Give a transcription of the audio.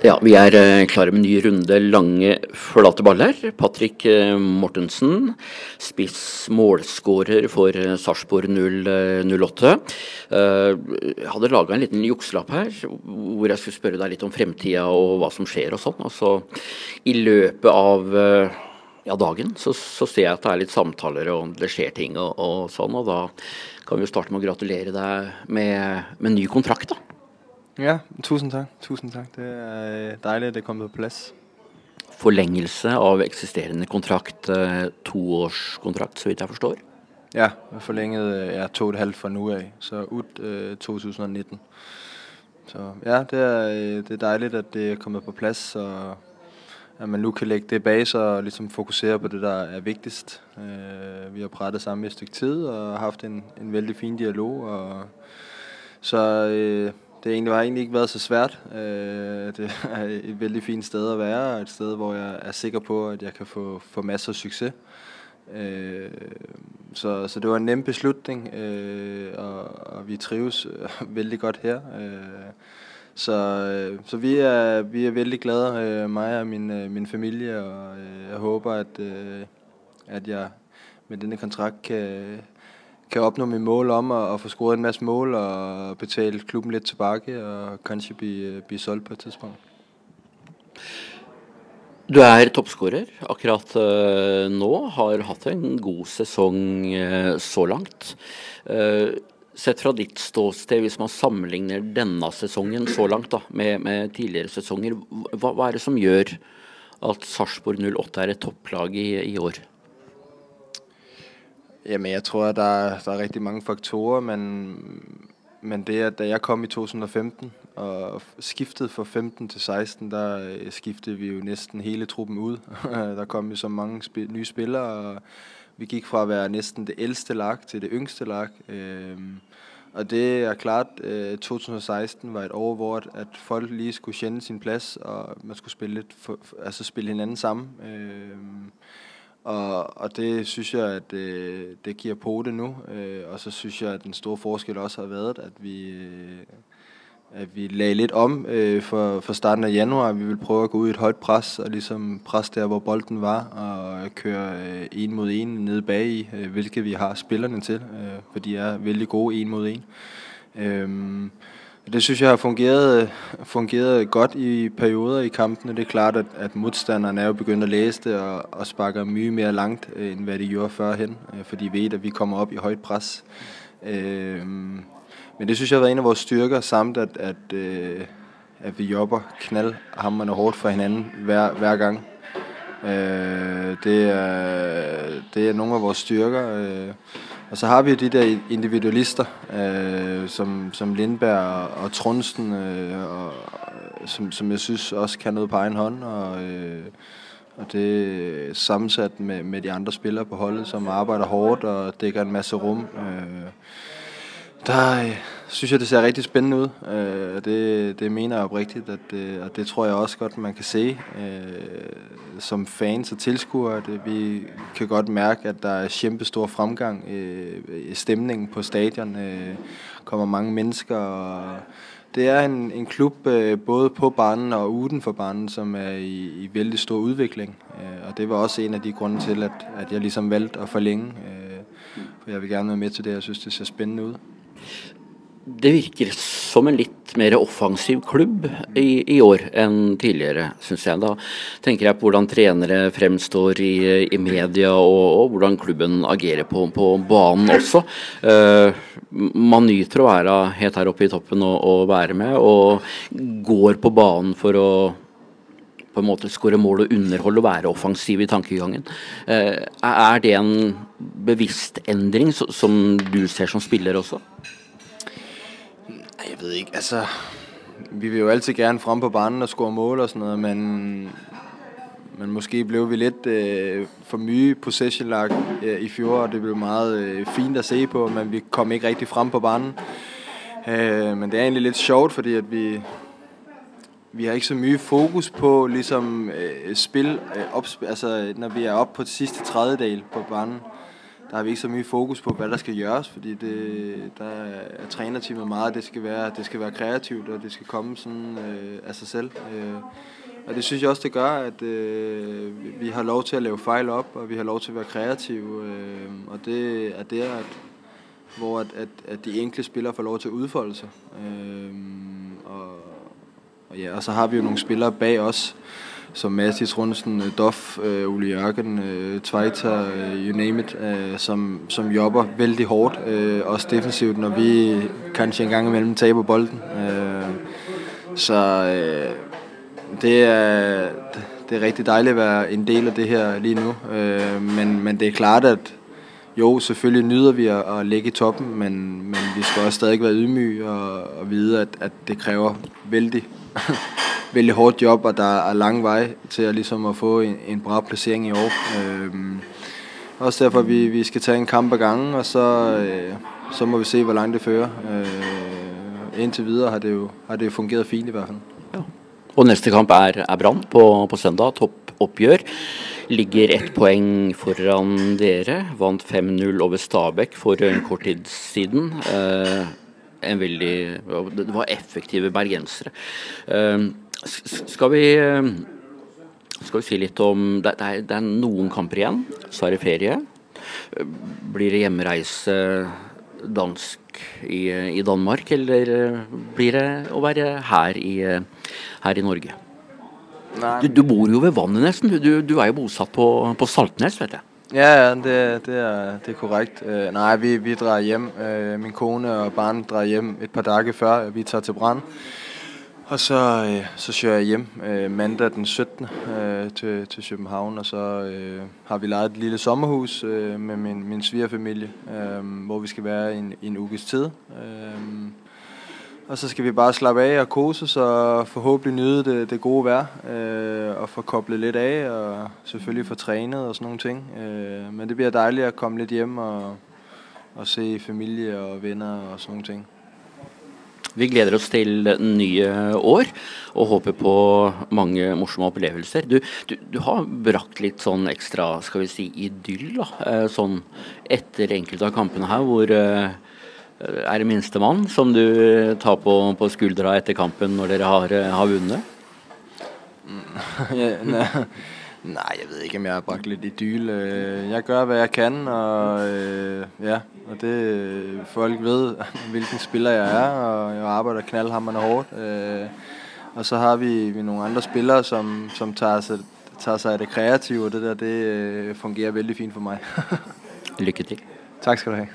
Ja, vi er eh, klare med ny runde lange, flate baller. Patrick eh, Mortensen, spiss målskårer for eh, Sarpsborg 08. Jeg hadde laga en liten jukselapp her hvor jeg skulle spørre deg litt om fremtida og hva som skjer og sånn. Altså, I løpet av ja, dagen så, så, ser jeg at det er litt samtaler og det skjer ting og, og sånn. Og da kan vi jo starte med å gratulere deg med, med ny kontrakt, da. Ja, tusind tak. Tusind tak. Det er dejligt, at det er kommet på plads. Forlengelse av eksisterende kontrakt, eh, toårskontrakt, så vidt jeg forstår? Ja, forlænget ja, to og et halvt fra nu af, så ud øh, 2019. Så ja, det er, øh, det er dejligt, at det er kommet på plads, og at man nu kan lægge det bag sig og ligesom fokusere på det, der er vigtigst. Øh, vi har prættet sammen i et stykke tid og haft en, en vældig fin dialog, og så øh, det egentlig har egentlig ikke været så svært. Øh, det er et vældig fint sted at være, et sted, hvor jeg er sikker på, at jeg kan få, få masser af succes. Øh, så, så det var en nem beslutning, øh, og, og vi trives øh, vældig godt her. Øh, så, øh, så vi er vi er vældig glade, øh, mig og min, øh, min familie, og øh, jeg håber, at, øh, at jeg med denne kontrakt kan, kan opnå mit mål om at, at få scoret en masse mål og betale klubben lidt tilbage og kanskje blive, øh, blive solgt på et tidspunkt. Du er toppskårer akkurat uh, nå, har hatt en god sesong uh, øh, så langt. Uh, sett fra ditt ståsted, hvis man sammenligner denne sesongen så langt da, med, med tidligere sesonger, hva, hva, er det som gjør at Sarpsborg 08 er et topplag i, i år? Jamen, jeg tror, at der der er rigtig mange faktorer, men, men det at da jeg kom i 2015 og skiftede fra 15 til 16, der øh, skiftede vi jo næsten hele truppen ud. der kom jo så mange sp- nye spillere, og vi gik fra at være næsten det ældste lag til det yngste lag. Øhm, og det er klart, at øh, 2016 var et år, hvor at folk lige skulle kende sin plads, og man skulle spille, lidt for, altså spille hinanden sammen. Øhm, og, og det synes jeg, at det, øh, det giver på det nu. Øh, og så synes jeg, at den store forskel også har været, at vi, øh, at vi lagde lidt om øh, for, for starten af januar. Vi vil prøve at gå ud i et højt pres, og ligesom pres der, hvor bolden var, og køre øh, en mod en nede bag i, øh, hvilket vi har spillerne til, øh, for de er vældig gode en mod en. Øh, det synes jeg har fungeret, øh, fungeret godt i perioder i kampene. Det er klart, at, at modstanderne er jo begyndt at læse det og, og sparker mye mere langt, øh, end hvad de gjorde førhen, øh, fordi for de ved, at vi kommer op i højt pres. Øh, men det synes jeg har været en af vores styrker, samt at, at, øh, at vi jobber knaldhammerne hårdt for hinanden hver, hver gang. Øh, det, er, det er nogle af vores styrker. Øh, og så har vi de der individualister, øh, som, som Lindberg og, og Trunsten, øh, og, som, som jeg synes også kan noget på egen hånd. Og, øh, og det er sammensat med, med de andre spillere på holdet, som arbejder hårdt og dækker en masse rum. Øh, der synes jeg, det ser rigtig spændende ud. Øh, det, det mener jeg oprigtigt, at det, og det tror jeg også godt, man kan se øh, som fans og tilskuere. At vi kan godt mærke, at der er kæmpe stor fremgang øh, i stemningen på stadion. Øh, kommer mange mennesker, og det er en, en klub øh, både på banen og uden for banen, som er i, i vældig stor udvikling. Øh, og det var også en af de grunde til, at, at jeg ligesom valgte at forlænge. Øh, for jeg vil gerne være med til det, jeg synes, det ser spændende ud. Det virker som en litt mer offensiv klubb i, i år enn tidligere, syns jeg. Da tenker jeg på hvordan trenere fremstår i, i media, og, og, hvordan klubben agerer på, på banen også. Uh, man nyter å være helt her oppe i toppen og, og være med, og går på banen for å på en måte skåre mål og underholde og være offensiv i tankegangen. Uh, er det en bevisst endring som du ser som spiller også? Jeg ved ikke, altså... Vi vil jo altid gerne frem på banen og score mål og sådan noget, men, men måske blev vi lidt øh, for mye possession-lag øh, i fjor, og det blev meget øh, fint at se på, men vi kom ikke rigtig frem på banen. Øh, men det er egentlig lidt sjovt, fordi at vi, vi har ikke så mye fokus på ligesom øh, spil, øh, op, altså når vi er oppe på sidste tredjedel på banen der har vi ikke så mye fokus på, hvad der skal gøres, fordi det, der er trænerteamet meget, det skal være, det skal være kreativt, og det skal komme sådan øh, af sig selv. Øh, og det synes jeg også, det gør, at øh, vi har lov til at lave fejl op, og vi har lov til at være kreative. Øh, og det er der, at, hvor at, at, at de enkelte spillere får lov til at udfolde sig. Øh, og, og, ja, og så har vi jo nogle spillere bag os, som Mathis Rundsen, Doff, øh, Uli øh, Jørgen, øh, Tveita, øh, you name it, øh, som, som jobber vældig hårdt, øh, også defensivt, når vi kanskje en gang imellem taber bolden. Øh, så øh, det er, det er rigtig dejligt at være en del af det her lige nu, øh, men, men det er klart, at jo, selvfølgelig nyder vi at, at ligge i toppen, men, men vi skal også stadig være ydmyge og, og vide, at, at det kræver vældig vældig hårdt job, og der er lang vej til at, ligesom at få en, en bra placering i år. Øh, også derfor, vi, vi skal tage en kamp ad gangen, og så, øh, så må vi se, hvor langt det fører. Øh, indtil videre har det, jo, har det jo fungeret fint i hvert fald. Ja. Og næste kamp er, er Brann på, på søndag, toppoppgjør. Ligger ett poeng foran dere. Vant 5-0 over Stabæk for en kort tid siden. Eh, en veldig Det var effektive bergensere. Uh, skal vi skal vi si litt om Det, er, det er, noen kamper igjen, så er det ferie. Blir det hjemreise dansk i, i Danmark, eller blir det å være her i, her i Norge? Du, du, bor jo ved vannet nesten. Du, du er jo bosatt på, på Saltnes, vet jeg. Ja, det, det, er, det er korrekt. Uh, nej, vi, vi drar hjem. Uh, min kone og barn drar hjem et par dage før vi tager til Brand. Og så, øh, så kører jeg hjem øh, mandag den 17. Øh, til, til København, og så øh, har vi lejet et lille sommerhus øh, med min, min svigerfamilie, øh, hvor vi skal være en, en uges tid. Øh, og så skal vi bare slappe af og kose os og forhåbentlig nyde det, det gode vejr øh, og få koblet lidt af og selvfølgelig få trænet og sådan nogle ting. Øh, men det bliver dejligt at komme lidt hjem og, og se familie og venner og sådan nogle ting. Vi gleder oss til nye år og håper på mange morsomme opplevelser. Du, du, du har brakt litt sånn ekstra skal vi si, idyll da, eh, sånn etter enkelte av kampene her, hvor eh, er det minstemann som du tar på, på skuldra etter kampen når dere har, eh, har vunnet? Mm. Nej, jeg ved ikke, om jeg har bragt lidt idyl. Jeg gør, hvad jeg kan, og ja, og det folk ved, hvilken spiller jeg er, og jeg arbejder knaldhammerende hårdt. Og så har vi, vi nogle andre spillere, som, som tager, sig, tager sig af det kreative, og det der, det fungerer vældig fint for mig. Lykke til. Tak skal du have.